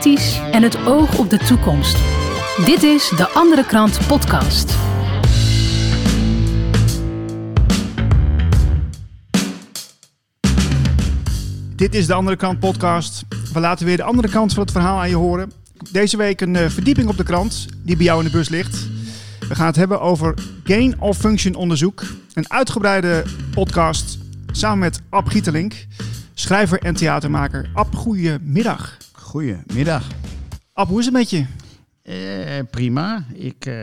en het oog op de toekomst. Dit is De Andere Krant Podcast. Dit is De Andere Krant Podcast. We laten weer de andere kant van het verhaal aan je horen. Deze week een uh, verdieping op de krant die bij jou in de bus ligt. We gaan het hebben over gain of function onderzoek. Een uitgebreide podcast samen met Ab Gietelink, schrijver en theatermaker. Ab, goedemiddag. Goedemiddag. Ab, hoe is het met je? Eh, prima. Ik eh,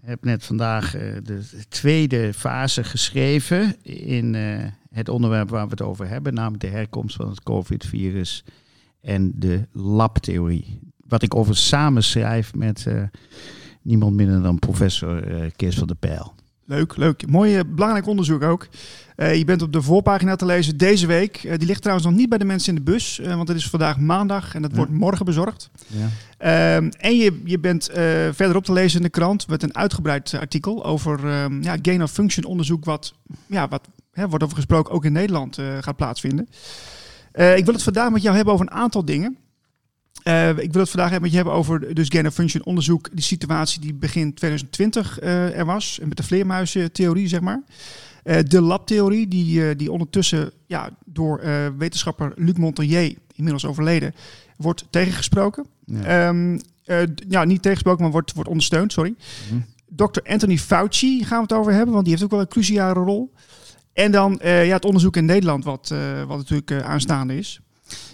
heb net vandaag eh, de tweede fase geschreven in eh, het onderwerp waar we het over hebben, namelijk de herkomst van het COVID-virus en de labtheorie. Wat ik over samen schrijf met eh, niemand minder dan professor eh, Kees van der Pijl. Leuk, leuk. Mooi, belangrijk onderzoek ook. Eh, je bent op de voorpagina te lezen deze week. Eh, die ligt trouwens nog niet bij de mensen in de bus, eh, want het is vandaag maandag en dat Ja. wordt morgen bezorgd. Ja. Ehm, en je, je bent verderop te lezen in de krant met een uitgebreid artikel over ehm, ja, gain of function onderzoek, wat, ja, wat hè, wordt over gesproken ook in Nederland gaat plaatsvinden. Ik wil het vandaag met jou hebben over een aantal dingen. Ik wil het vandaag met je hebben over dus gain of function onderzoek, die situatie die begin 2020 eh, er was, en met de vleermuizentheorie, zeg maar. Eh, de labtheorie, die, eh, die ondertussen ja, door eh, wetenschapper Luc Montagnier, inmiddels overleden, wordt tegengesproken. Ja. Ehm, eh, ja, niet tegensproken, maar wordt, wordt ondersteund, sorry. Mhm. Dr. Anthony Fauci gaan we het over hebben, want die heeft ook wel een cruciale rol. En dan ja, het onderzoek in Nederland, wat, wat natuurlijk aanstaande is.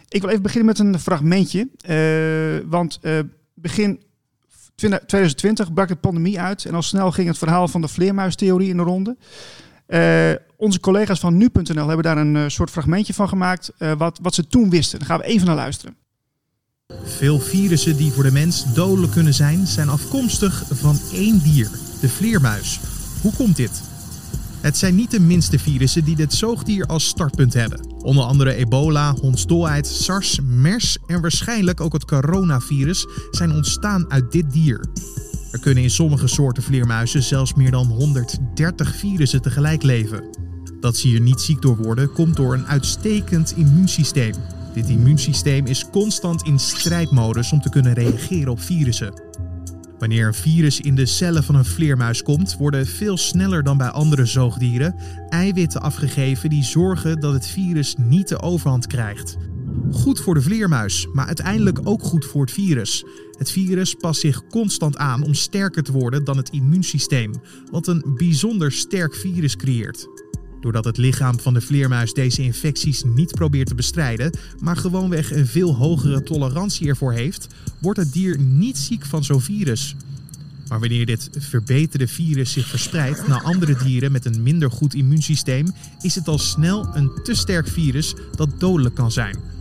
Ik wil even beginnen met een fragmentje. want begin 2020 brak de pandemie uit en al snel ging het verhaal van de vleermuistheorie in de ronde. Eh, onze collega's van nu.nl hebben daar een eh, soort fragmentje van gemaakt, eh, wat, wat ze toen wisten. Daar gaan we even naar luisteren. Veel virussen die voor de mens dodelijk kunnen zijn, zijn afkomstig van één dier, de vleermuis. Hoe komt dit? Het zijn niet de minste virussen die dit zoogdier als startpunt hebben. Onder andere ebola, hondsdolheid, SARS, MERS en waarschijnlijk ook het coronavirus zijn ontstaan uit dit dier. Er kunnen in sommige soorten vleermuizen zelfs meer dan 130 virussen tegelijk leven. Dat ze hier niet ziek door worden, komt door een uitstekend immuunsysteem. Dit immuunsysteem is constant in strijdmodus om te kunnen reageren op virussen. Wanneer een virus in de cellen van een vleermuis komt, worden veel sneller dan bij andere zoogdieren eiwitten afgegeven die zorgen dat het virus niet de overhand krijgt. Goed voor de vleermuis, maar uiteindelijk ook goed voor het virus. Het virus past zich constant aan om sterker te worden dan het immuunsysteem, wat een bijzonder sterk virus creëert. Doordat het lichaam van de vleermuis deze infecties niet probeert te bestrijden, maar gewoonweg een veel hogere tolerantie ervoor heeft, wordt het dier niet ziek van zo'n virus. Maar wanneer dit verbeterde virus zich verspreidt naar andere dieren met een minder goed immuunsysteem, is het al snel een te sterk virus dat dodelijk kan zijn.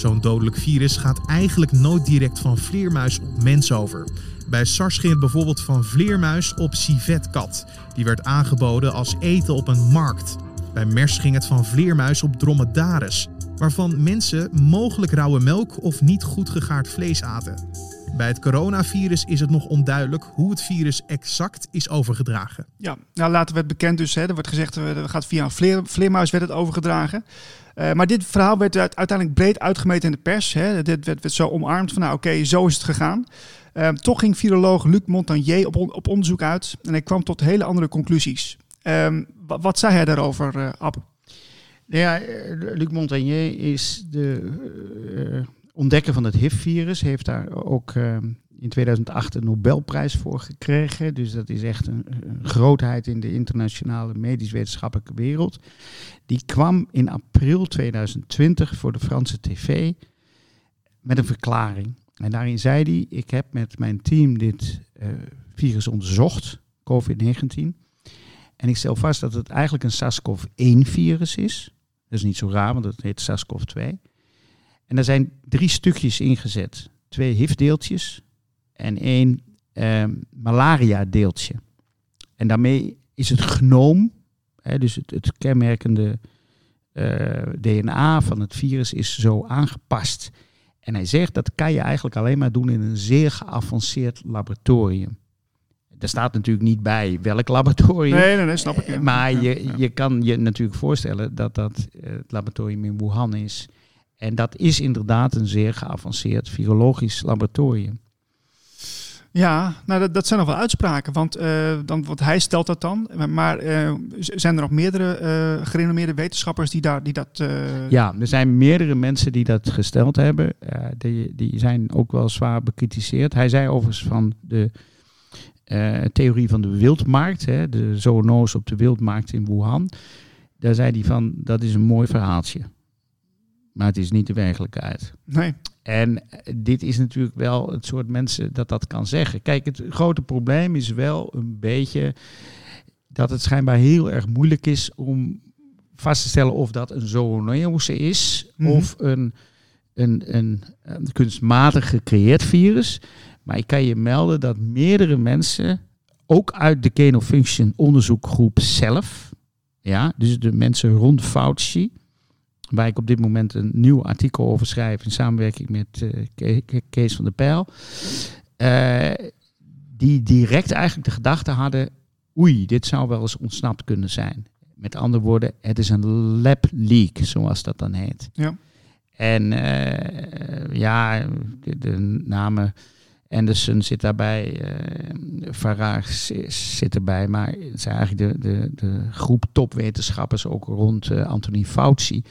Zo'n dodelijk virus gaat eigenlijk nooit direct van vleermuis op mens over. Bij SARS ging het bijvoorbeeld van vleermuis op civetkat. Die werd aangeboden als eten op een markt. Bij MERS ging het van vleermuis op dromedaris, waarvan mensen mogelijk rauwe melk of niet goed gegaard vlees aten. Bij het coronavirus is het nog onduidelijk hoe het virus exact is overgedragen. Ja, nou later werd bekend dus, hè, er wordt gezegd, eh, dat gaat via een vleer, vleermuis werd het overgedragen. Eh, maar dit verhaal werd uit- uiteindelijk breed uitgemeten in de pers. Hè. Dit werd, zo omarmd van, nou oké, zo is het gegaan. Eh, toch ging viroloog Luc Montagnier op, op onderzoek uit en hij kwam tot hele andere conclusies. Ehm, wa- wat zei hij daarover, eh Ab? Ja, eh, Luc Montagnier is de eh, ontdekker van het HIV-virus. Heeft daar ook eh, in 2008 een Nobelprijs voor gekregen. Dus dat is echt een, grootheid in de internationale medisch-wetenschappelijke wereld. Die kwam in april 2020 voor de Franse tv met een verklaring. En daarin zei hij, ik heb met mijn team dit virus onderzocht, COVID-19. En ik stel vast dat het eigenlijk een SARS-CoV-1-virus is. Dat is niet zo raar, want het heet SARS-CoV-2. En er zijn drie stukjes ingezet. Twee HIV-deeltjes en één ehm, malaria-deeltje. En daarmee is het genoom, hè, dus het, het kenmerkende eh, DNA van het virus, is zo aangepast. En hij zegt dat kan je eigenlijk alleen maar doen in een zeer geavanceerd laboratorium. Er staat natuurlijk niet bij welk laboratorium. Nee, nee, nee, snap ik. ja. Eh, Maar Ja, je, ja. je kan je natuurlijk voorstellen dat dat eh, het laboratorium in Wuhan is. En dat is inderdaad een zeer geavanceerd virologisch laboratorium. Ja, nou dat, dat zijn nog wel uitspraken, want, uh, dan, want hij stelt dat dan. Maar uh, zijn er nog meerdere uh, gerenommeerde wetenschappers die, daar, die dat... Ja, er zijn meerdere mensen die dat gesteld hebben. die, die zijn ook wel zwaar bekritiseerd. Hij zei overigens van de theorie van de wildmarkt, hè, de zoonose op de wildmarkt in Wuhan. Daar zei hij van, dat is een mooi verhaaltje. Maar het is niet de werkelijkheid. Nee. En dit is natuurlijk wel het soort mensen dat dat kan zeggen. Kijk, het grote probleem is wel een beetje dat het schijnbaar heel erg moeilijk is om vast te stellen of dat een zoonose is mm -hmm. of een, een, een, een, kunstmatig gecreëerd virus. Maar ik kan je melden dat meerdere mensen, ook uit de genofunction onderzoekgroep zelf, ja, dus de mensen rond Fauci, waar ik op dit moment een nieuw artikel over schrijf in samenwerking met uh, Kees van der Pijl. Uh, die direct eigenlijk de gedachte hadden, oei, dit zou wel eens ontsnapt kunnen zijn. Met andere woorden, het is een lab leak, zoals dat dan heet. Ja. En uh, ja, de, de, namen Anderson zit daarbij, uh, Farage zit erbij, maar het zijn eigenlijk de, de, de groep topwetenschappers ook rond uh, Anthony Fauci.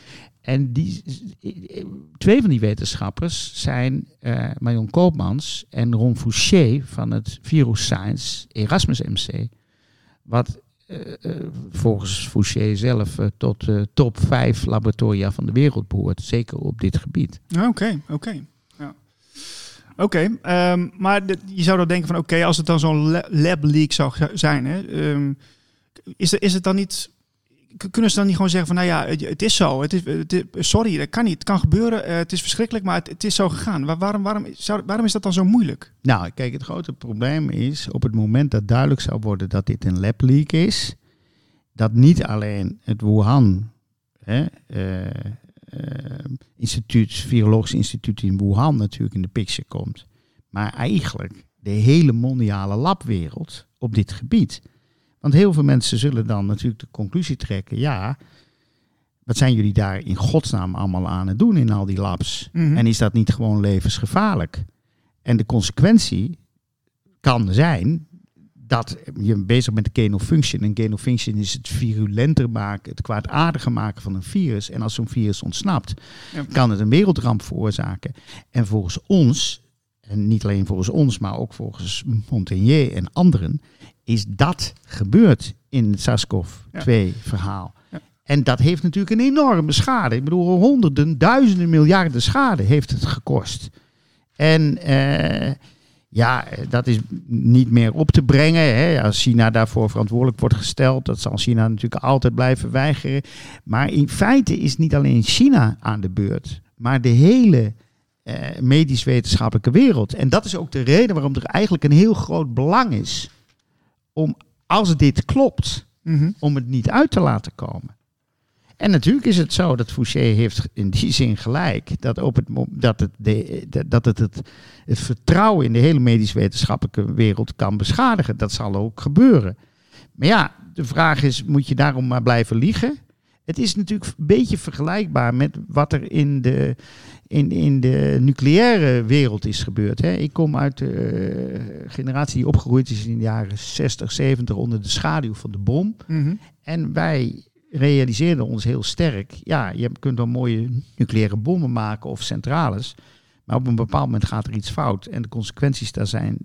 En die, twee van die wetenschappers zijn uh, Marion Koopmans en Ron Fouché van het Virus Science Erasmus MC. Wat volgens Fouché zelf tot de top 5 laboratoria van de wereld behoort. Zeker op dit gebied. Oké, okay, oké. Okay. Oké, um, maar je zou dan denken van oké, als het dan zo'n lab leak zou zijn, hè, um, is, is het dan niet kunnen ze dan niet gewoon zeggen van, nou ja, het is zo. Het is, sorry, dat kan niet. Het kan gebeuren. Uh, het is verschrikkelijk, maar het, is zo gegaan. Waar, waarom, waarom, zou, waarom is dat dan zo moeilijk? Nou, kijk, het grote probleem is op het moment dat duidelijk zou worden dat dit een lab leak is, dat niet alleen het Wuhan hè, uh, instituut, virologisch instituut in Wuhan natuurlijk in de picture komt, maar eigenlijk de hele mondiale labwereld op dit gebied. Want heel veel mensen zullen dan natuurlijk de conclusie trekken, ja, wat zijn jullie daar in godsnaam allemaal aan het doen in al die labs? Mm -hmm. En is dat niet gewoon levensgevaarlijk? En de consequentie kan zijn dat je bezig bent met genofunction. En genofunction is het virulenter maken, het kwaadaardiger maken van een virus. En als zo'n virus ontsnapt, ja. kan het een wereldramp veroorzaken. En volgens ons, en niet alleen volgens ons, maar ook volgens Montagnier en anderen, is dat gebeurd in het SARS-CoV-2-verhaal. Ja. En dat heeft natuurlijk een enorme schade. Ik bedoel, honderden, duizenden miljarden schade heeft het gekost. En uh, ja, dat is niet meer op te brengen. Hè. Als China daarvoor verantwoordelijk wordt gesteld, dat zal China natuurlijk altijd blijven weigeren. Maar in feite is niet alleen China aan de beurt, maar de hele uh, medisch-wetenschappelijke wereld. En dat is ook de reden waarom er eigenlijk een heel groot belang is om, als dit klopt, mm -hmm. om het niet uit te laten komen. En natuurlijk is het zo dat Fouché heeft in die zin gelijk. Dat, op het, dat, het, de, dat het, het het vertrouwen in de hele medisch-wetenschappelijke wereld kan beschadigen. Dat zal ook gebeuren. Maar ja, de vraag is, moet je daarom maar blijven liegen? Het is natuurlijk een beetje vergelijkbaar met wat er in de, in, in de nucleaire wereld is gebeurd. Hè. Ik kom uit de uh, generatie die opgegroeid is in de jaren 60, 70 onder de schaduw van de bom. Mm -hmm. En wij realiseerden ons heel sterk, ja, je kunt wel mooie nucleaire bommen maken of centrales, maar op een bepaald moment gaat er iets fout en de consequenties daar zijn,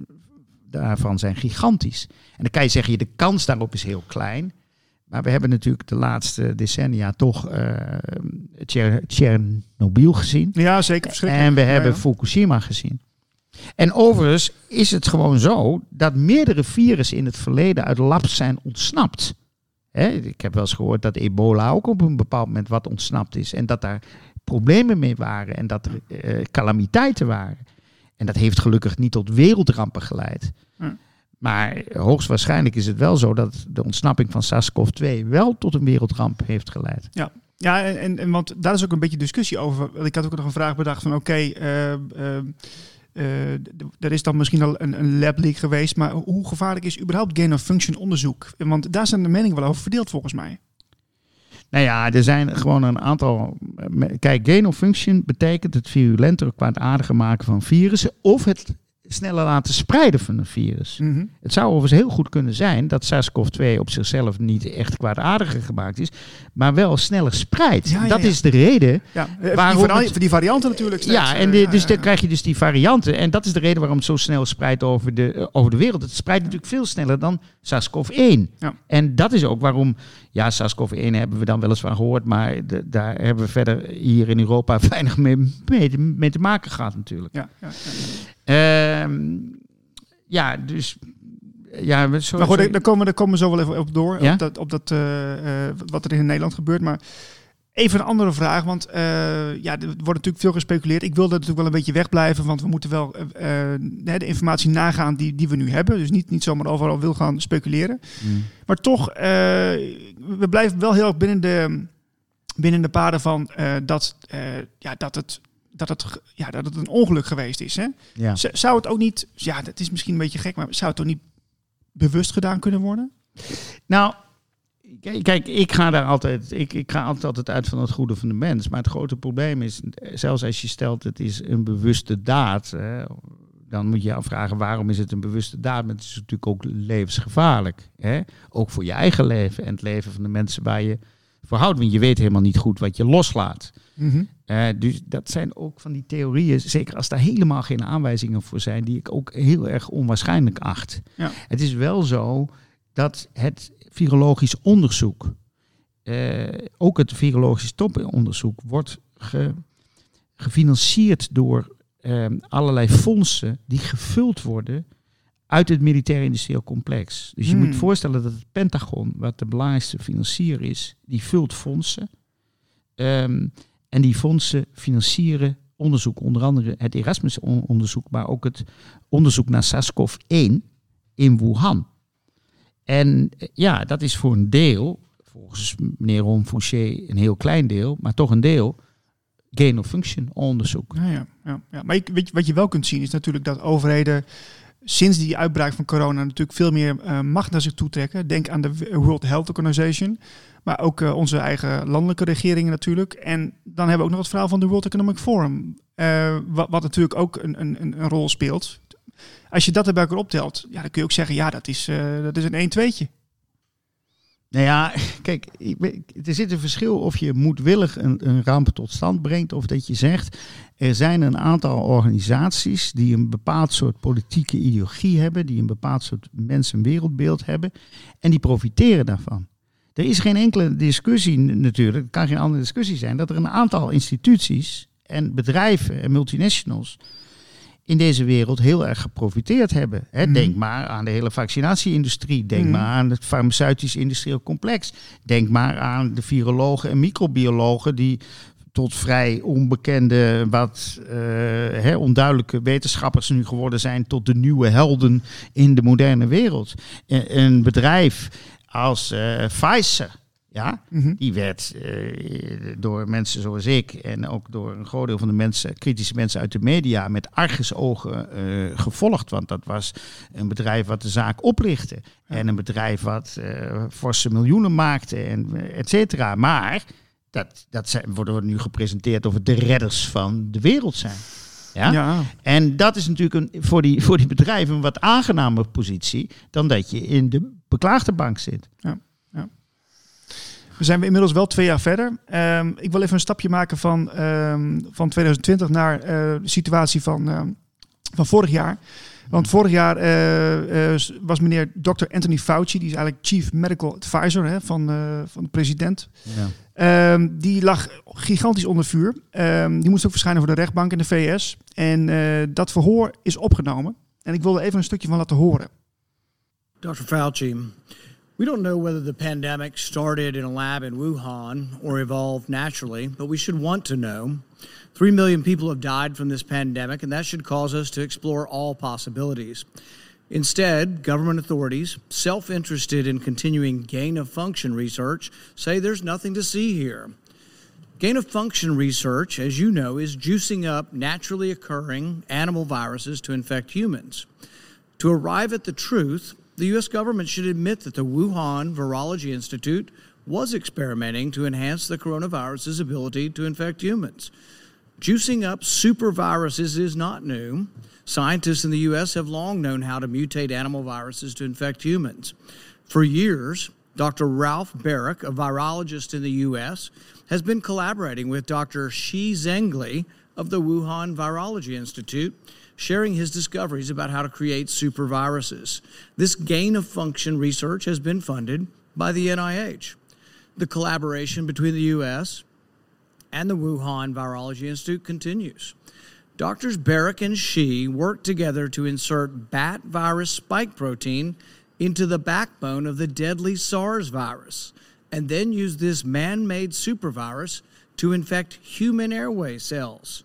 daarvan zijn gigantisch. En dan kan je zeggen, de kans daarop is heel klein. Maar we hebben natuurlijk de laatste decennia toch uh, Tsjernobyl gezien. Ja, zeker. Verschrikkelijk. En we hebben ja, ja. Fukushima gezien. En overigens is het gewoon zo dat meerdere virussen in het verleden uit labs zijn ontsnapt. Hè, ik heb wel eens gehoord dat ebola ook op een bepaald moment wat ontsnapt is. En dat daar problemen mee waren en dat er uh, calamiteiten waren. En dat heeft gelukkig niet tot wereldrampen geleid. Hm. Maar hoogstwaarschijnlijk is het wel zo dat de ontsnapping van SARS-CoV-2 wel tot een wereldramp heeft geleid. Ja, ja en, en want daar is ook een beetje discussie over. Ik had ook nog een vraag bedacht van oké, okay, uh, uh, uh, er is dan misschien al een, een lab leak geweest, maar hoe gevaarlijk is überhaupt gain of function onderzoek? Want daar zijn de meningen wel over verdeeld volgens mij. Nou ja, er zijn gewoon een aantal. Kijk, gain of function betekent het virulenter of kwaadaardiger maken van virussen. Of het sneller laten spreiden van een virus. Mhm. Het zou overigens heel goed kunnen zijn dat SARS-CoV-2 op zichzelf niet echt kwaadaardiger gemaakt is, maar wel sneller spreidt. Ja, ja, dat ja. is de reden. Ja, eh, Waarom die, vari- het- voor die varianten natuurlijk. steeds, Ja, eh, en de- dus ja, dan ja. krijg je dus die varianten. En dat is de reden waarom het zo snel spreidt over de, eh, over de wereld. Het spreidt natuurlijk veel sneller dan SARS-CoV-1. Ja. En dat is ook waarom, ja, SARS-CoV-1 hebben we dan wel eens van gehoord, maar de- daar hebben we verder hier in Europa weinig mee, mee, mee te maken gehad natuurlijk. Ja, ja. Ehm, ja, dus... Ja, we- zo, Maar goed, zo- daar- komen, daar komen we zo wel even op door. Ja? Op, dat, op dat, eh, eh, wat er in Nederland gebeurt. Maar even een andere vraag. Want eh, ja, er wordt natuurlijk veel gespeculeerd. Ik wilde natuurlijk wel een beetje wegblijven. Want we moeten wel de informatie nagaan die, die we nu hebben. Dus niet, niet zomaar overal wil gaan speculeren. Mm. Maar toch, we blijven wel heel erg binnen de, binnen de paden van dat, ja, dat, het, dat, het, ja, dat het een ongeluk geweest is. Hè? Ja. Zou het ook niet, ja, dat is misschien een beetje gek, maar zou het ook niet bewust gedaan kunnen worden? Nou, kijk, ik ga daar altijd, ik, ik ga altijd, uit van het goede van de mens. Maar het grote probleem is, zelfs als je stelt het is een bewuste daad, hè, dan moet je je afvragen waarom is het een bewuste daad. Maar het is natuurlijk ook levensgevaarlijk. Hè? Ook voor je eigen leven en het leven van de mensen waar je voor houdt. Want je weet helemaal niet goed wat je loslaat. Eh, dus dat zijn ook van die theorieën, zeker als daar helemaal geen aanwijzingen voor zijn, die ik ook heel erg onwaarschijnlijk acht. Ja. Het is wel zo dat het virologisch onderzoek, eh, ook het virologisch toponderzoek, wordt ge- gefinancierd door eh, allerlei fondsen die gevuld worden uit het militair-industrieel complex. Dus je Hmm. moet je voorstellen dat het Pentagon, wat de belangrijkste financier is, die vult fondsen. Ehm, en die fondsen financieren onderzoek, onder andere het Erasmus-onderzoek, maar ook het onderzoek naar SARS-CoV-1 in Wuhan. En eh, ja, dat is voor een deel, volgens meneer Ron Fouché een heel klein deel, maar toch een deel, gain of function onderzoek. Ja, ja, ja. Maar ik, weet wat je wel kunt zien is natuurlijk dat overheden sinds die uitbraak van corona natuurlijk veel meer eh, macht naar zich toe trekken. Denk aan de World Health Organization, maar ook eh, onze eigen landelijke regeringen natuurlijk. En dan hebben we ook nog het verhaal van de World Economic Forum, eh, wat, wat natuurlijk ook een, een, een rol speelt. Als je dat erbij optelt, ja, dan kun je ook zeggen, ja, dat is, dat is een 1-2'tje. Nou ja, kijk, er zit een verschil of je moedwillig een, een ramp tot stand brengt of dat je zegt, er zijn een aantal organisaties die een bepaald soort politieke ideologie hebben, die een bepaald soort mens- en wereldbeeld hebben en die profiteren daarvan. Er is geen enkele discussie natuurlijk, het kan geen andere discussie zijn, dat er een aantal instituties en bedrijven en multinationals in deze wereld heel erg geprofiteerd hebben. Hè, Mhm. Denk maar aan de hele vaccinatieindustrie. Denk Mhm. maar aan het farmaceutisch industrieel complex. Denk maar aan de virologen en microbiologen die tot vrij onbekende, wat eh, hè, onduidelijke wetenschappers nu geworden zijn tot de nieuwe helden in de moderne wereld. Een- Een bedrijf als eh, Pfizer, ja, Mhm. die werd eh, door mensen zoals ik en ook door een groot deel van de mensen, kritische mensen uit de media, met argusogen eh gevolgd. Want dat was een bedrijf wat de zaak oplichtte. En een bedrijf wat eh forse miljoenen maakte, en et cetera. Maar dat, dat zijn, worden nu gepresenteerd of het de redders van de wereld zijn. Ja? ja. En dat is natuurlijk een, voor, die, voor die bedrijven een wat aangenamer positie dan dat je in de beklaagde bank zit. We zijn we inmiddels wel twee jaar verder. Ehm, ik wil even een stapje maken van, ehm, van 2020 naar eh, de situatie van, ehm, van vorig jaar. Want vorig jaar eh, eh, was meneer Dr. Anthony Fauci, die is eigenlijk Chief Medical Advisor hè, van, eh, van de president. Ja. Ehm, die lag gigantisch onder vuur. Ehm, die moest ook verschijnen voor de rechtbank in de VS. En eh, dat verhoor is opgenomen. En ik wilde even een stukje van laten horen. Dr. Fauci, we don't know whether the pandemic started in a lab in Wuhan or evolved naturally, but we should want to know. Three million people have died from this pandemic, and that should cause us to explore all possibilities. Instead, government authorities, self interested in continuing gain of function research, say there's nothing to see here. Gain of function research, as you know, is juicing up naturally occurring animal viruses to infect humans. To arrive at the truth, the U.S. government should admit that the Wuhan Virology Institute was experimenting to enhance the coronavirus's ability to infect humans. Juicing up superviruses is not new. Scientists in the U.S. have long known how to mutate animal viruses to infect humans. For years, Dr. Ralph Barrick, a virologist in the U.S., has been collaborating with Dr. Shi Zhengli of the Wuhan Virology Institute, sharing his discoveries about how to create superviruses. This gain of function research has been funded by the NIH. The collaboration between the U.S. and the Wuhan Virology Institute continues. Doctors Barrick and Shi worked together to insert bat virus spike protein into the backbone of the deadly SARS virus and then use this man made supervirus to infect human airway cells.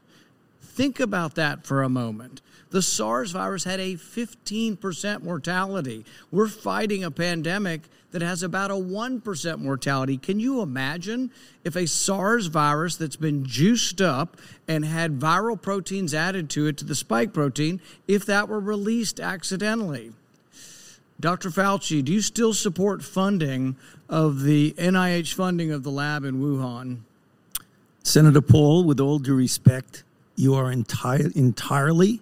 Think about that for a moment. The SARS virus had a 15% mortality. We're fighting a pandemic that has about a 1% mortality. Can you imagine if a SARS virus that's been juiced up and had viral proteins added to it, to the spike protein, if that were released accidentally? Dr. Fauci, do you still support funding of the NIH funding of the lab in Wuhan? Senator Paul, with all due respect, you are entire, entirely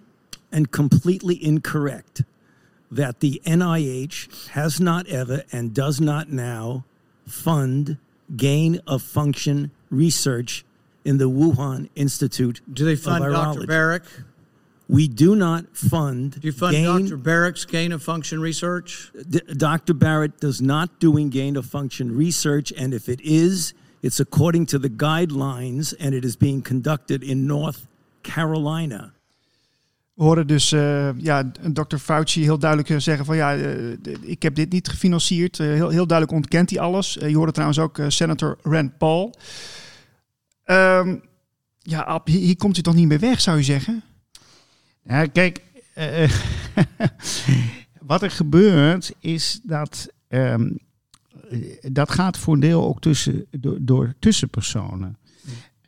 and completely incorrect that the NIH has not ever and does not now fund gain of function research in the Wuhan Institute. Do they fund Dr. Barrick? We do not fund Do you fund gain. Dr. Barrick's gain of function research? D- Dr. Barrett does not doing gain of function research, and if it is, it's according to the guidelines, and it is being conducted in North Carolina. We hoorden dus eh, ja, Dr. Fauci heel duidelijk eh, zeggen van ja, eh, ik heb dit niet gefinancierd. Eh, heel, heel duidelijk ontkent hij alles. Je hoorde trouwens ook senator Rand Paul. Ehm, ja, Ab, hier, hier komt hij toch niet meer weg, zou je zeggen? Ja, kijk, wat er gebeurt is dat ehm, dat gaat voor een deel ook tussen, door, door tussenpersonen.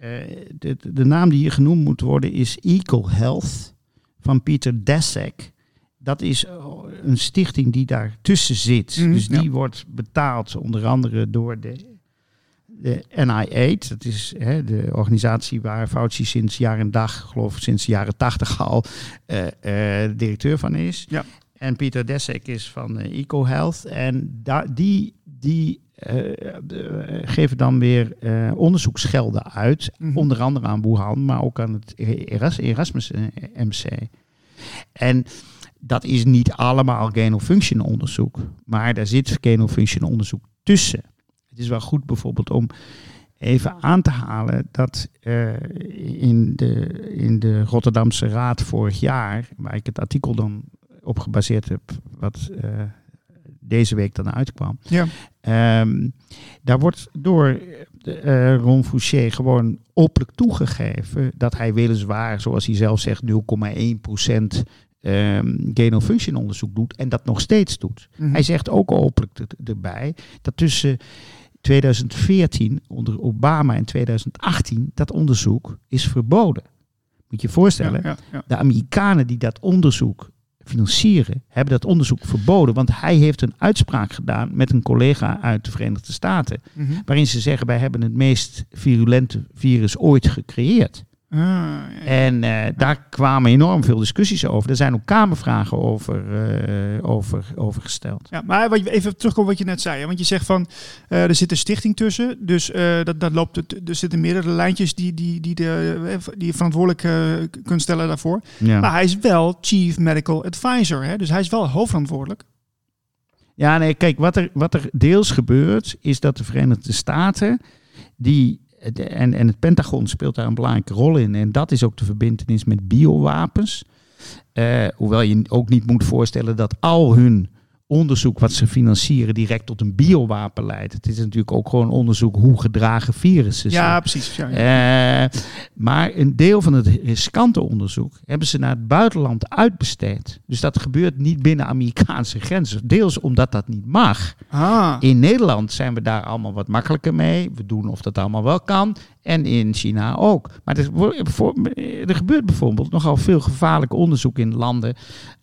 Eh, de, de naam die hier genoemd moet worden is Equal Health van Pieter Daszak. Dat is oh, een stichting die daartussen zit. Mhm, dus die ja. wordt betaald onder andere door de, de NIH. Dat is hè, de organisatie waar Fauci sinds jaar en dag, geloof ik sinds de jaren tachtig al, eh, eh, directeur van is. Ja. En Pieter Deszak is van eh, EcoHealth. En die, die eh, geven dan weer eh, onderzoeksgelden uit. Mhm. Onder andere aan Wuhan, maar ook aan het Eras- Erasmus eh, MC. En dat is niet allemaal gain-of-function onderzoek. Maar daar zit gain-of-function onderzoek tussen. Het is wel goed bijvoorbeeld om even aan te halen dat eh, in, de, in de Rotterdamse Raad vorig jaar, waar ik het artikel dan op gebaseerd heb, wat eh, deze week dan uitkwam, Ja. Ehm, daar wordt door eh, Ron Fouché gewoon openlijk toegegeven dat hij weliswaar, zoals hij zelf zegt, 0,1% ehm gain-of-function onderzoek doet en dat nog steeds doet. Mhm. Hij zegt ook openlijk er- erbij dat tussen 2014 onder Obama en 2018 dat onderzoek is verboden. Moet je je voorstellen, Ja, ja, ja. de Amerikanen die dat onderzoek financieren, hebben dat onderzoek verboden. Want hij heeft een uitspraak gedaan met een collega uit de Verenigde Staten. Mhm. Waarin ze zeggen, wij hebben het meest virulente virus ooit gecreëerd. Ah, ja. En eh, daar kwamen enorm veel discussies over. Er zijn ook kamervragen over, eh, over, over gesteld. Ja, maar wat je, even terugkomen wat je net zei. Hè? Want je zegt van, eh, er zit een stichting tussen. Dus dat, dat loopt, er zitten meerdere lijntjes die, die, die, de, die je verantwoordelijk kunt stellen daarvoor. Ja. Maar hij is wel Chief Medical Advisor. Hè? Dus hij is wel hoofdverantwoordelijk. Ja, nee, kijk, wat er, wat er deels gebeurt, is dat de Verenigde Staten, die, en, en het Pentagon speelt daar een belangrijke rol in, en dat is ook de verbindenis met biowapens. Eh, hoewel je ook niet moet voorstellen dat al hun onderzoek wat ze financieren direct tot een biowapen leidt. Het is natuurlijk ook gewoon onderzoek hoe gedragen virussen zijn. Ja, precies. Ja, ja. Eh, maar een deel van het riskante onderzoek hebben ze naar het buitenland uitbesteed. Dus dat gebeurt niet binnen Amerikaanse grenzen. Deels omdat dat niet mag. Ah, In Nederland zijn we daar allemaal wat makkelijker mee. We doen of dat allemaal wel kan. En in China ook. Maar er, er gebeurt bijvoorbeeld nogal veel gevaarlijk onderzoek in landen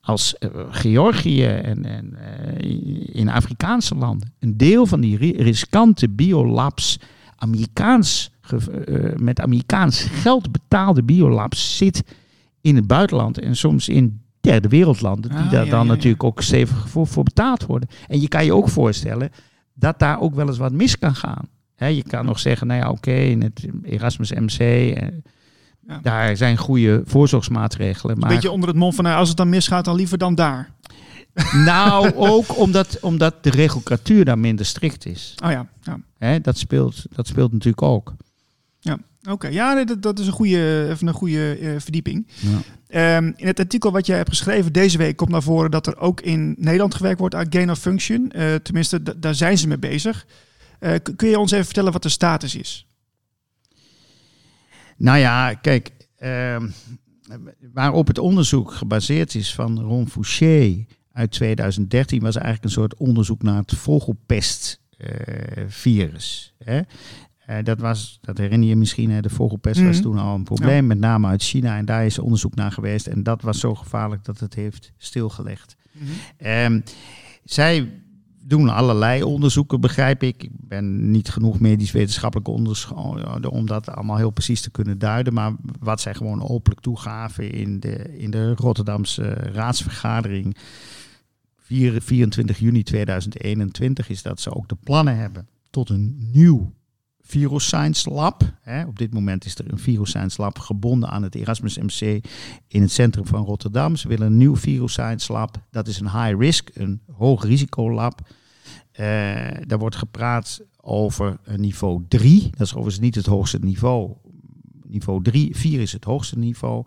als uh, Georgië en, en uh, in Afrikaanse landen. Een deel van die riskante biolabs, Amerikaans, uh, met Amerikaans geld betaalde biolabs, zit in het buitenland en soms in derde wereldlanden, die ah, daar dan natuurlijk ook stevig voor, voor betaald worden. En je kan je ook voorstellen dat daar ook wel eens wat mis kan gaan. Je kan nog zeggen, nou ja, oké, in het Erasmus MC, eh, daar zijn goede voorzorgsmaatregelen. Maar... Een beetje onder het mond van, nou, als het dan misgaat, dan liever dan daar. Nou, ook omdat, omdat de regelcratuur daar minder strikt is. Oh ja. ja. dat, speelt, dat speelt natuurlijk ook. Ja, oké. Ja, dat, dat is een goede, even een goede uh, verdieping. Ja. Um, in het artikel wat jij hebt geschreven deze week komt naar voren dat er ook in Nederland gewerkt wordt aan gain of function. Uh, tenminste, daar zijn ze mee bezig. Uh, kun je ons even vertellen wat de status is? Nou ja, kijk, uh, waarop het onderzoek gebaseerd is van Ron Fouché uit 2013 was eigenlijk een soort onderzoek naar het vogelpestvirus. Uh, uh, dat, was, dat herinner je misschien, hè, de vogelpest was mhm. toen al een probleem, met name uit China. En daar is onderzoek naar geweest. En dat was zo gevaarlijk dat het heeft stilgelegd. Mm zij doen allerlei onderzoeken, begrijp ik. Ik ben niet genoeg medisch wetenschappelijk onderzoek om dat allemaal heel precies te kunnen duiden. Maar wat zij gewoon openlijk toegaven in de, in de Rotterdamse raadsvergadering 24 juni 2021 is dat ze ook de plannen hebben tot een nieuw Viroscience Lab. Hè. Op dit moment is er een Viroscience Lab gebonden aan het Erasmus MC in het centrum van Rotterdam. Ze willen een nieuw Viroscience Lab. Dat is een high risk, een hoog risico lab. Uh, daar wordt gepraat over niveau 3. Dat is overigens niet het hoogste niveau. Niveau 3, 4 is het hoogste niveau.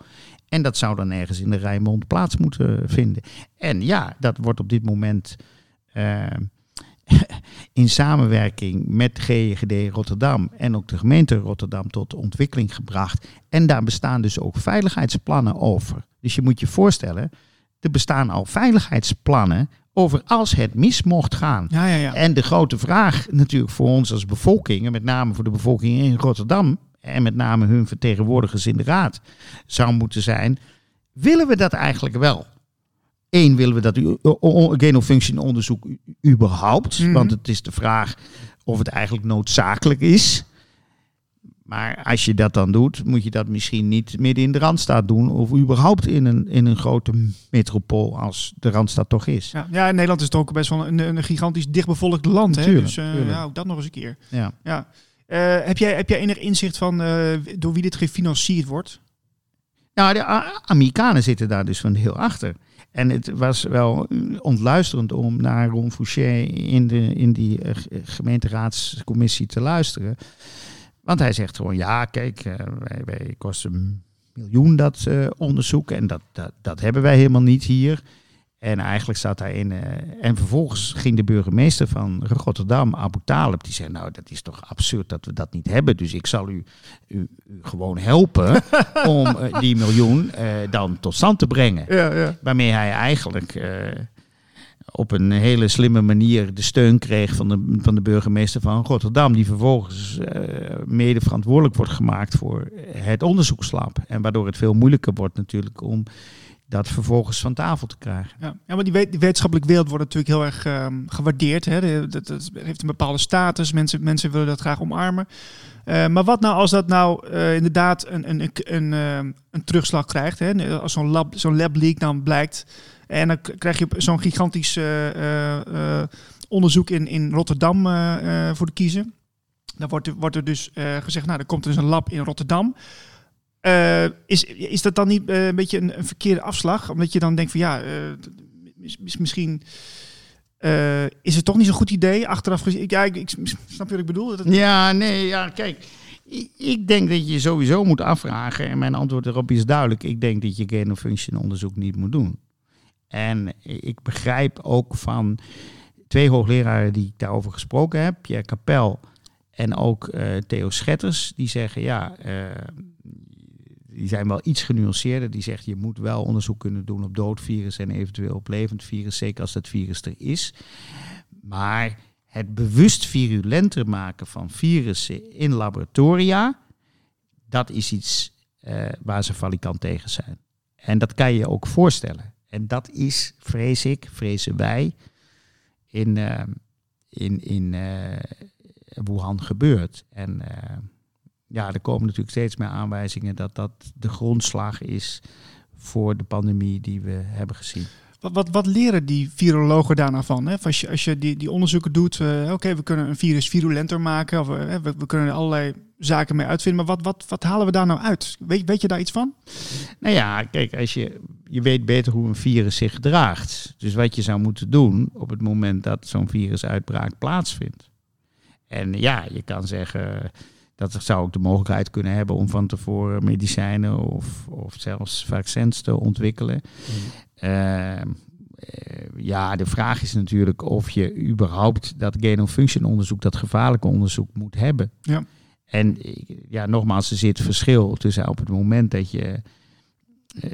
En dat zou dan ergens in de Rijnmond plaats moeten vinden. En ja, dat wordt op dit moment uh, in samenwerking met GGD Rotterdam en ook de gemeente Rotterdam tot ontwikkeling gebracht. En daar bestaan dus ook veiligheidsplannen over. Dus je moet je voorstellen, er bestaan al veiligheidsplannen over als het mis mocht gaan. Ja, ja, ja. En de grote vraag natuurlijk voor ons als bevolking, en met name voor de bevolking in Rotterdam, en met name hun vertegenwoordigers in de raad, zou moeten zijn, willen we dat eigenlijk wel? Eén, willen we dat gain function onderzoek überhaupt? Mhm. Want het is de vraag of het eigenlijk noodzakelijk is. Maar als je dat dan doet, moet je dat misschien niet midden in de Randstad doen. Of überhaupt in een, in een grote metropool als de Randstad toch is. Ja, ja Nederland is toch ook best wel een, een gigantisch dichtbevolkt land. Hè? dus uh, ja, ook dat nog eens een keer. Ja. Ja. Uh, heb, jij, heb jij enig inzicht van uh, door wie dit gefinancierd wordt? Nou, de Amerikanen zitten daar dus van heel achter. En het was wel ontluisterend om naar Ron Fouché in, de, in die uh, gemeenteraadscommissie te luisteren. Want hij zegt gewoon, ja, kijk, uh, wij, wij kosten miljoen dat uh, onderzoek en dat, dat, dat hebben wij helemaal niet hier. En eigenlijk zat hij in. Uh, en vervolgens ging de burgemeester van Rotterdam, Abu Talib, die zei: Nou, dat is toch absurd dat we dat niet hebben. Dus ik zal u, u, u gewoon helpen om uh, die miljoen uh, dan tot stand te brengen. Ja, ja. Waarmee hij eigenlijk op een hele slimme manier de steun kreeg van de, van de burgemeester van Rotterdam, die vervolgens mede verantwoordelijk wordt gemaakt voor het onderzoekslab. En waardoor het veel moeilijker wordt natuurlijk om dat vervolgens van tafel te krijgen. Ja, ja maar die, wet, die wetenschappelijke wereld wordt natuurlijk heel erg uh, gewaardeerd. Hè? Dat, dat, heeft een bepaalde status. Mensen, mensen willen dat graag omarmen. Uh, maar wat nou als dat nou uh, inderdaad een, een, een, een, ehm, een terugslag krijgt? Hè? Als zo'n lab, zo'n lab leak dan blijkt. En dan krijg je zo'n gigantisch eh, onderzoek in, in Rotterdam voor de kiezen. Dan wordt, wordt er dus gezegd, nou, er komt dus een lab in Rotterdam. Uh, is, is dat dan niet uh, een beetje een, verkeerde afslag? Omdat je dan denkt van ja, uh, misschien is het toch niet zo'n goed idee achteraf gezien. Ja, ik, snap je wat ik bedoel? Dat Ja, nee, ja, kijk. Ik, denk dat je sowieso moet afvragen, en mijn antwoord erop is duidelijk. Ik denk dat je gain of function onderzoek niet moet doen. En ik begrijp ook van twee hoogleraren die ik daarover gesproken heb, Pierre Capel en ook Theo Schetters, die zeggen ja, die zijn wel iets genuanceerder. Die zegt je moet wel onderzoek kunnen doen op dood virus en eventueel op levend virus, zeker als dat virus er is. Maar het bewust virulenter maken van virussen in laboratoria, dat is iets uh, waar ze valikant tegen zijn. En dat kan je ook voorstellen. En dat is, vrees ik, vrezen wij, in, uh, in, in uh, Wuhan gebeurd. En ja, er komen natuurlijk steeds meer aanwijzingen dat dat de grondslag is voor de pandemie die we hebben gezien. Wat, wat, wat leren die virologen daarna nou van? Hè? Als je, als je die, die onderzoeken doet, uh, oké, we kunnen een virus virulenter maken, of uh, we, we, kunnen er allerlei zaken mee uitvinden, maar wat, wat, wat halen we daar nou uit? Weet, weet je daar iets van? Nou ja, kijk, als je, je weet beter hoe een virus zich gedraagt. Dus wat je zou moeten doen op het moment dat zo'n virusuitbraak plaatsvindt. En ja, je kan zeggen, dat zou ook de mogelijkheid kunnen hebben om van tevoren medicijnen of, of zelfs vaccins te ontwikkelen. Uh, ja, de vraag is natuurlijk of je überhaupt dat gain-of-function onderzoek, dat gevaarlijke onderzoek moet hebben. Ja. En ja, nogmaals, er zit verschil tussen op het moment dat je eh,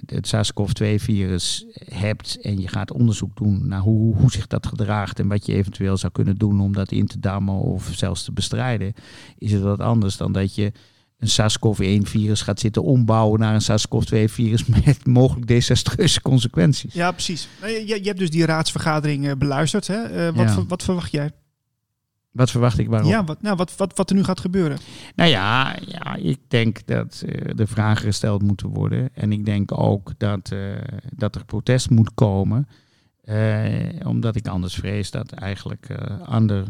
het SARS-CoV-2-virus hebt en je gaat onderzoek doen naar hoe, hoe zich dat gedraagt en wat je eventueel zou kunnen doen om dat in te dammen of zelfs te bestrijden, is het wat anders dan dat je een SARS-CoV-1-virus gaat zitten ombouwen naar een SARS-CoV-2-virus met mogelijk desastreuze consequenties. Ja, precies. Je, je hebt dus die raadsvergadering eh, beluisterd. Hè? Uh, wat, ja. wat verwacht jij? Wat verwacht ik waarom? Ja, wat, nou, wat, wat, wat er nu gaat gebeuren? Nou ja, ja ik denk dat uh, de vragen gesteld moeten worden. En ik denk ook dat, uh, dat er protest moet komen. Uh, omdat ik anders vrees dat eigenlijk onder,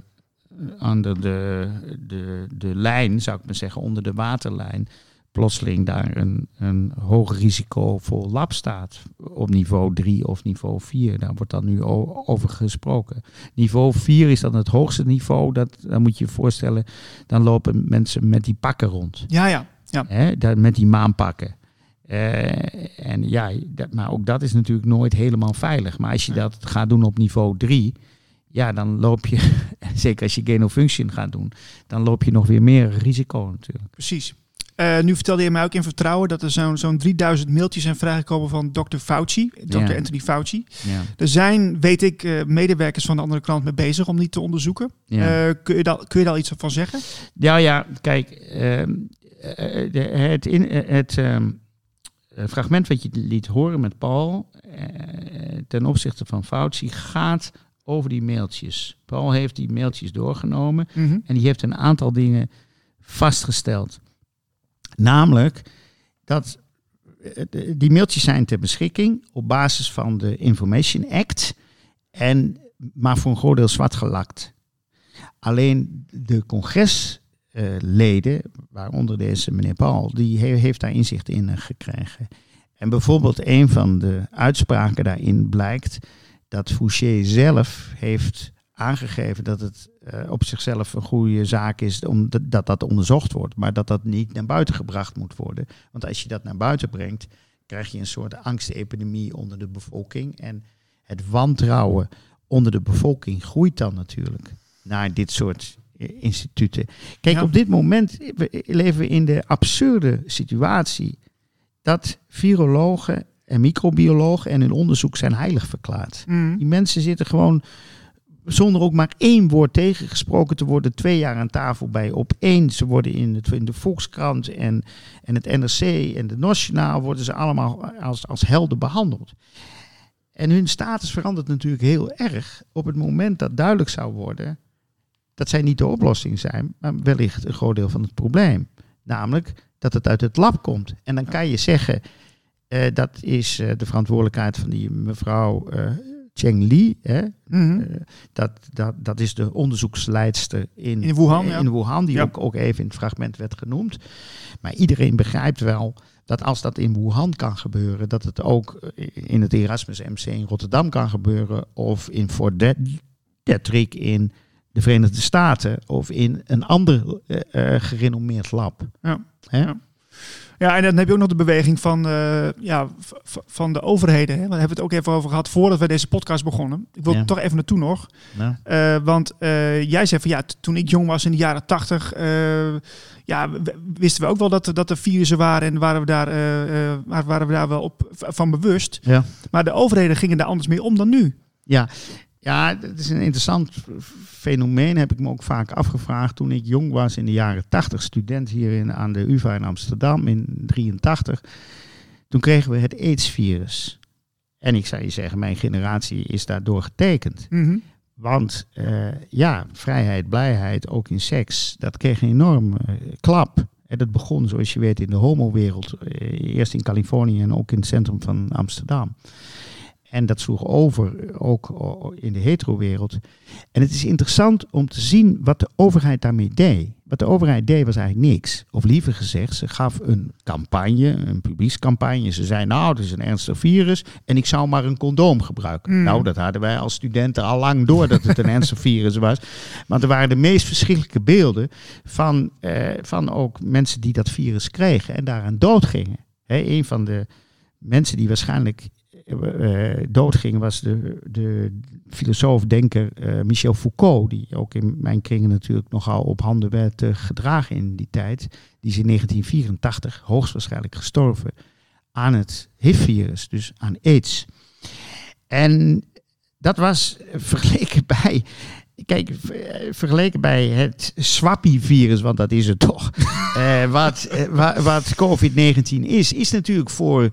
onder de, de, de lijn, zou ik maar zeggen, onder de waterlijn, plotseling daar een, een hoog risicovol lab staat op niveau 3 of niveau 4. Daar wordt dan nu over gesproken. Niveau 4 is dan het hoogste niveau. Dat, dan moet je je voorstellen, dan lopen mensen met die pakken rond. Ja, ja. ja. Hè, met die maanpakken. Uh, en ja, dat, maar ook dat is natuurlijk nooit helemaal veilig. Maar als je dat gaat doen op niveau 3, ja, dan loop je, zeker als je gain of function gaat doen, dan loop je nog weer meer risico natuurlijk. Precies. Uh, nu vertelde je mij ook in vertrouwen dat er zo'n zo'n 3000 mailtjes zijn vrijgekomen van Dr. Fauci, Dr. Ja. Anthony Fauci. Ja. Er zijn, weet ik, uh, medewerkers van de andere kant mee bezig om die te onderzoeken. Ja. Uh, kun, je daar, kun je daar iets van zeggen? Ja, ja, kijk, ehm, de, het, in, het um, fragment wat je liet horen met Paul ten opzichte van Fauci gaat over die mailtjes. Paul heeft die mailtjes doorgenomen mm -hmm. en die heeft een aantal dingen vastgesteld. Namelijk dat die mailtjes zijn ter beschikking op basis van de Information Act, en, maar voor een groot deel zwart gelakt. Alleen de congresleden, waaronder deze meneer Paul, die heeft daar inzicht in gekregen. En bijvoorbeeld een van de uitspraken daarin blijkt dat Fouché zelf heeft aangegeven dat het uh, op zichzelf een goede zaak is om dat dat onderzocht wordt, maar dat dat niet naar buiten gebracht moet worden. Want als je dat naar buiten brengt, krijg je een soort angstepidemie onder de bevolking. En het wantrouwen onder de bevolking groeit dan natuurlijk naar dit soort instituten. Kijk, ja. op dit moment leven we in de absurde situatie dat virologen en microbiologen en hun onderzoek zijn heilig verklaard. Mm. Die mensen zitten gewoon zonder ook maar één woord tegengesproken te worden, twee jaar aan tafel bij op één. Ze worden in, het, in de Volkskrant en, en het NRC en de Nationaal worden ze allemaal als, als helden behandeld. En hun status verandert natuurlijk heel erg op het moment dat duidelijk zou worden dat zij niet de oplossing zijn, maar wellicht een groot deel van het probleem. Namelijk dat het uit het lab komt. En dan kan je zeggen, uh, dat is uh, de verantwoordelijkheid van die mevrouw uh, Cheng Li. Hè? Mm -hmm. uh, dat, dat, dat is de onderzoeksleidster in, in Wuhan, ja. Wuhan die Ja. ook, ook even in het fragment werd genoemd. Maar iedereen begrijpt wel dat als dat in Wuhan kan gebeuren, dat het ook in het Erasmus MC in Rotterdam kan gebeuren of in Fort De- Detrick in de Verenigde Staten of in een ander uh, gerenommeerd lab. Ja. Hè? Ja. Ja, en dan heb je ook nog de beweging van, uh, ja, van de overheden. Hè? Daar hebben we het ook even over gehad voordat we deze podcast begonnen. Ik wil Ja. toch even naartoe nog. Uh, want uh, jij zei van ja, toen ik jong was in de jaren tachtig, ja, wisten we ook wel dat, er- dat er virussen waren en waren we daar, eh, eh, waren we daar wel op van bewust. ja. Maar de overheden gingen daar anders mee om dan nu. Ja, Ja, dat is een interessant fenomeen, heb ik me ook vaak afgevraagd toen ik jong was in de jaren 80, student hier in, aan de UvA in Amsterdam in 83. Toen kregen we het AIDS-virus. En ik zou je zeggen, mijn generatie is daardoor getekend. Mhm. Want eh, ja, vrijheid, blijheid, ook in seks, dat kreeg een enorme eh, klap. En dat begon, zoals je weet, in de homowereld. eh, eerst in Californië en ook in het centrum van Amsterdam. En dat sloeg over, eh, ook o- in de hetero-wereld. En het is interessant om te zien wat de overheid daarmee deed. Wat de overheid deed was eigenlijk niks. Of liever gezegd, ze gaf een campagne, een publiekscampagne. Ze zei, nou, het is een ernstig virus en ik zou maar een condoom gebruiken. Mm. Nou, dat hadden wij als studenten al lang door dat het een ernstig virus was. Want er waren de meest verschrikkelijke beelden van, eh, van ook mensen die dat virus kregen en daaraan doodgingen. Hè, een van de mensen die waarschijnlijk eh, doodging was de, de filosoof-denker eh, Michel Foucault, die ook in mijn kringen natuurlijk nogal op handen werd eh, gedragen in die tijd. Die is in 1984 hoogstwaarschijnlijk gestorven aan het HIV-virus, dus aan AIDS. En dat was vergeleken bij, kijk, ver- vergeleken bij het Swappie-virus, want dat is het toch, wat, wa- wat COVID-19 is, is natuurlijk voor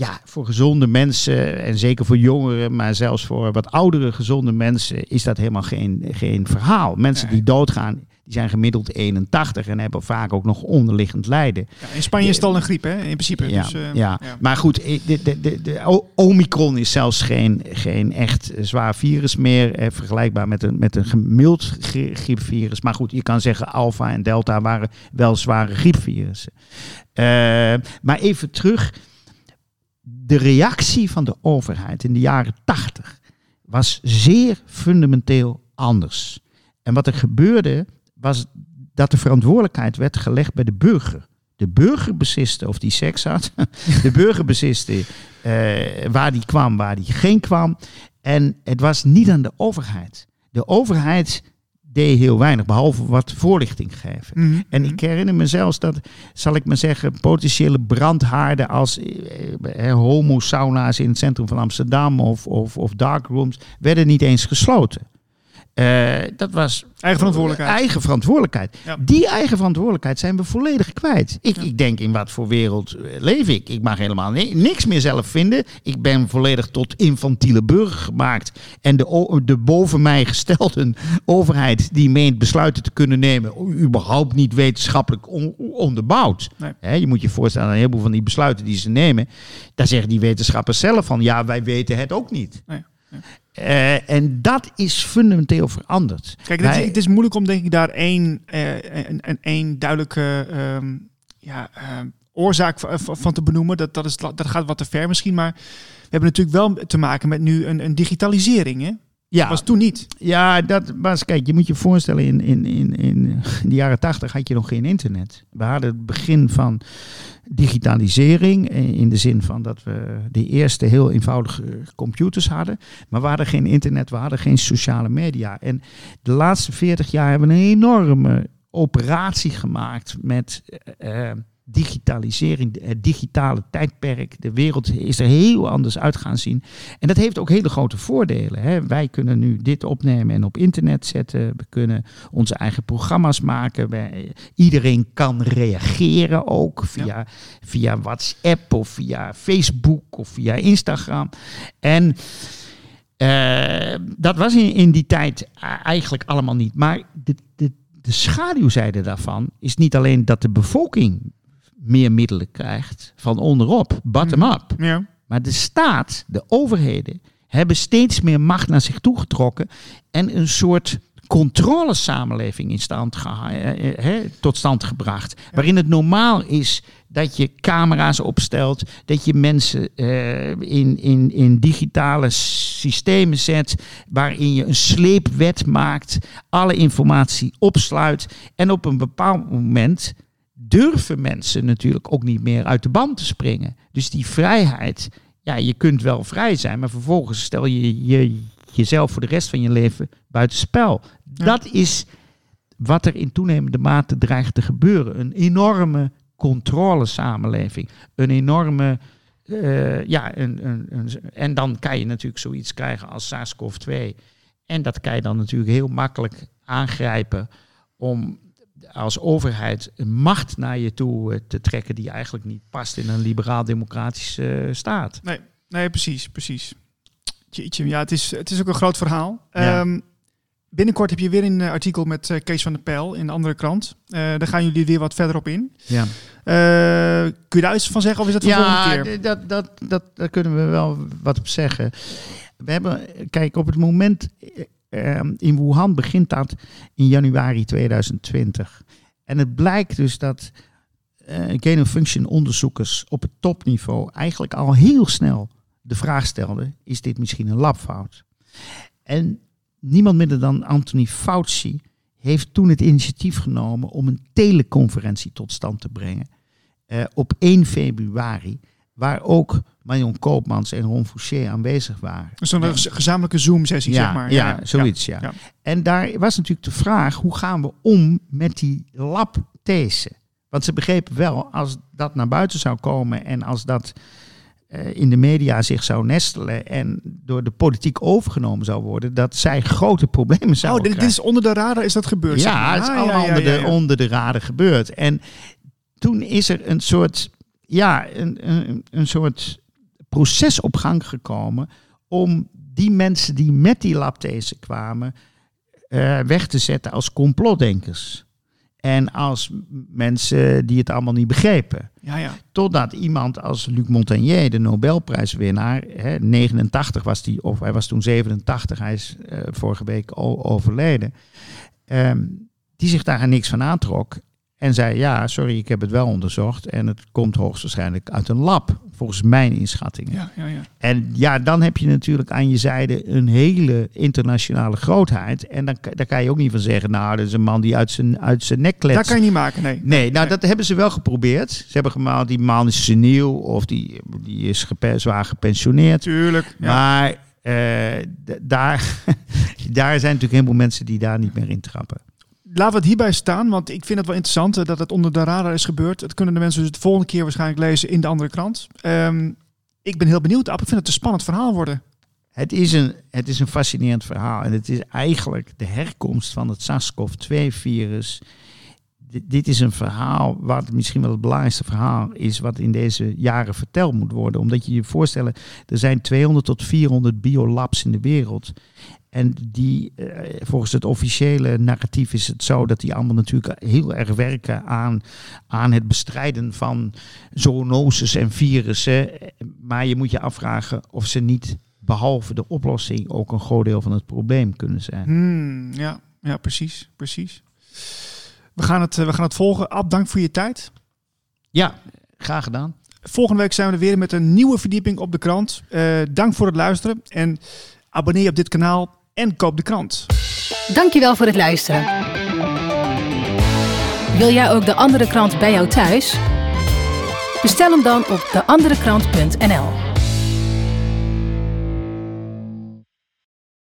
ja, voor gezonde mensen en zeker voor jongeren, maar zelfs voor wat oudere gezonde mensen is dat helemaal geen, geen verhaal. Mensen die doodgaan, die zijn gemiddeld 81 en hebben vaak ook nog onderliggend lijden. Ja, in Spanje is het al een griep, hè? In principe. Ja, dus, eh, ja. maar goed, de, de, de, Omicron is zelfs geen, geen echt zwaar virus meer, eh, vergelijkbaar met een, met een gemild gri- griepvirus. Maar goed, je kan zeggen Alpha en Delta waren wel zware griepvirussen. Eh, maar even terug, de reactie van de overheid in de jaren 80 was zeer fundamenteel anders. En wat er gebeurde was dat de verantwoordelijkheid werd gelegd bij de burger. De burger besliste of die seks had. De burger besliste eh, waar die kwam, waar die geen kwam. En het was niet aan de overheid. De overheid deed heel weinig, behalve wat voorlichting geven. Mhm. En ik herinner me zelfs dat, zal ik maar zeggen, potentiële brandhaarden als eh, eh, homo-sauna's in het centrum van Amsterdam of, of, of darkrooms werden niet eens gesloten. Eh, dat was Eigen verantwoordelijkheid. eigen verantwoordelijkheid. Ja. Die eigen verantwoordelijkheid zijn we volledig kwijt. Ik, ik denk, in wat voor wereld eh, leef ik? Ik mag helemaal ni- niks meer zelf vinden. Ik ben volledig tot infantiele burger gemaakt. En de, de boven mij gestelde overheid die meent besluiten te kunnen nemen, überhaupt niet wetenschappelijk on- onderbouwd. Nee. Je moet je voorstellen, een heleboel van die besluiten die ze nemen, daar zeggen die wetenschappers zelf van, ja, wij weten het ook niet. Nee. Eh, en dat is fundamenteel veranderd. Kijk, het is, Wij- het is moeilijk om denk ik daar één, eh, een, een, één duidelijke ehm, ja, ehm, oorzaak van, van te benoemen. Dat, dat, is, dat gaat wat te ver misschien, maar we hebben natuurlijk wel te maken met nu een, een digitalisering. Hè? ja, Dat was toen niet. Ja, dat was, kijk, je moet je voorstellen, in, in, in, in de jaren tachtig had je nog geen internet. We hadden het begin van digitalisering, eh, in de zin van dat we de eerste heel eenvoudige computers hadden. Maar we hadden geen internet, we hadden geen sociale media. En de laatste 40 jaar hebben we een enorme operatie gemaakt met eh, eh, digitalisering, het digitale tijdperk. De wereld is er heel anders uit gaan zien. En dat heeft ook hele grote voordelen. Hè. Wij kunnen nu dit opnemen en op internet zetten. We kunnen onze eigen programma's maken. Wij, iedereen kan reageren ook via, via WhatsApp of via Facebook of via Instagram. En eh, dat was in, in die tijd eigenlijk allemaal niet. Maar de, de, de schaduwzijde daarvan is niet alleen dat de bevolking meer middelen krijgt van onderop, bottom-up. Ja. Maar de staat, de overheden, hebben steeds meer macht naar zich toegetrokken en een soort controlesamenleving in stand eh, eh, tot stand gebracht. Waarin het normaal is dat je camera's opstelt, dat je mensen eh, in, in, in digitale systemen zet, waarin je een sleepwet maakt, alle informatie opsluit en op een bepaald moment durven mensen natuurlijk ook niet meer uit de band te springen. Dus die vrijheid, ja, je kunt wel vrij zijn, maar vervolgens stel je, je jezelf voor de rest van je leven buitenspel. Dat is wat er in toenemende mate dreigt te gebeuren. Een enorme controlesamenleving. Een enorme. eh, ja, een, een, een, en dan kan je natuurlijk zoiets krijgen als SARS-CoV-2. En dat kan je dan natuurlijk heel makkelijk aangrijpen om als overheid een macht naar je toe eh, te trekken die eigenlijk niet past in een liberaal-democratische eh, staat. Nee, nee, precies, precies. Jeetje, ja, het is, het is ook een groot verhaal. Ja. Ehm, binnenkort heb je weer een eh, artikel met Kees van der Pijl in een andere krant. Daar gaan jullie weer wat verder op in. Ja, kun je daar iets van zeggen of is dat voor de ja volgende keer? dat, dat, dat, daar kunnen we wel wat op zeggen. We hebben, kijk, op het moment in Wuhan begint dat in januari 2020. En het blijkt dus dat eh gain function onderzoekers op het topniveau eigenlijk al heel snel de vraag stelden: is dit misschien een labfout? En niemand minder dan Anthony Fauci heeft toen het initiatief genomen om een teleconferentie tot stand te brengen eh, op 1 februari, waar ook Marion Koopmans en Ron Fouché aanwezig waren. Dus een gez- gezamenlijke Zoom-sessie, Ja, zeg maar. ja, zoiets, ja. ja. En daar was natuurlijk de vraag, hoe gaan we om met die labthese? Want ze begrepen wel, als dat naar buiten zou komen en als dat eh, in de media zich zou nestelen en door de politiek overgenomen zou worden, dat zij grote problemen Oh, zouden dit, dit krijgen. is onder de radar is dat gebeurd? zeg Ja, het is Ah, allemaal onder, de, onder de raden gebeurd. En toen is er een soort, ja, een, een, een soort proces op gang gekomen om die mensen die met die labthese kwamen eh, weg te zetten als complotdenkers. En als mensen die het allemaal niet begrepen. Ja, ja. Totdat iemand als Luc Montagnier, de Nobelprijswinnaar, hè, 89 was hij, of hij was toen 87, hij is eh, vorige week overleden, ehm, die zich daar niks van aantrok. En zei, ja, sorry, ik heb het wel onderzocht. En het komt hoogstwaarschijnlijk uit een lab, volgens mijn inschattingen. ja, ja, ja. En ja, dan heb je natuurlijk aan je zijde een hele internationale grootheid. En dan, daar kan je ook niet van zeggen, nou, dat is een man die uit zijn, uit zijn nek kletst. Dat kan je niet maken, nee. Nee, nou dat hebben ze wel geprobeerd. Ze hebben gemaakt, die man is seniel of die, die is zwaar gepensioneerd. Tuurlijk. Maar eh, daar, daar zijn natuurlijk heel veel mensen die daar niet meer in trappen. Laten we het hierbij staan, want ik vind het wel interessant eh, dat het onder de radar is gebeurd. Dat kunnen de mensen dus de volgende keer waarschijnlijk lezen in de andere krant. Ehm, ik ben heel benieuwd, App. Ik vind het een spannend verhaal worden. Het is, een, het is een fascinerend verhaal. En het is eigenlijk de herkomst van het SARS-CoV-2-virus. Dit, dit is een verhaal wat misschien wel het belangrijkste verhaal is... wat in deze jaren verteld moet worden. Omdat je je voorstellen, er zijn 200 tot 400 biolabs in de wereld. En die, eh, volgens het officiële narratief is het zo... dat die allemaal natuurlijk heel erg werken aan, aan het bestrijden van zoonoses en virussen. Maar je moet je afvragen of ze niet behalve de oplossing ook een groot deel van het probleem kunnen zijn. Hmm, ja, ja, precies, precies. We gaan het, eh, we gaan het volgen. Ab, dank voor je tijd. Ja, graag gedaan. Volgende week zijn we er weer met een nieuwe verdieping op de krant. Eh, dank voor het luisteren en abonneer je op dit kanaal en koop de krant. Dankjewel voor het luisteren. Wil jij ook de andere krant bij jou thuis? Bestel hem dan op deanderekrant.nl.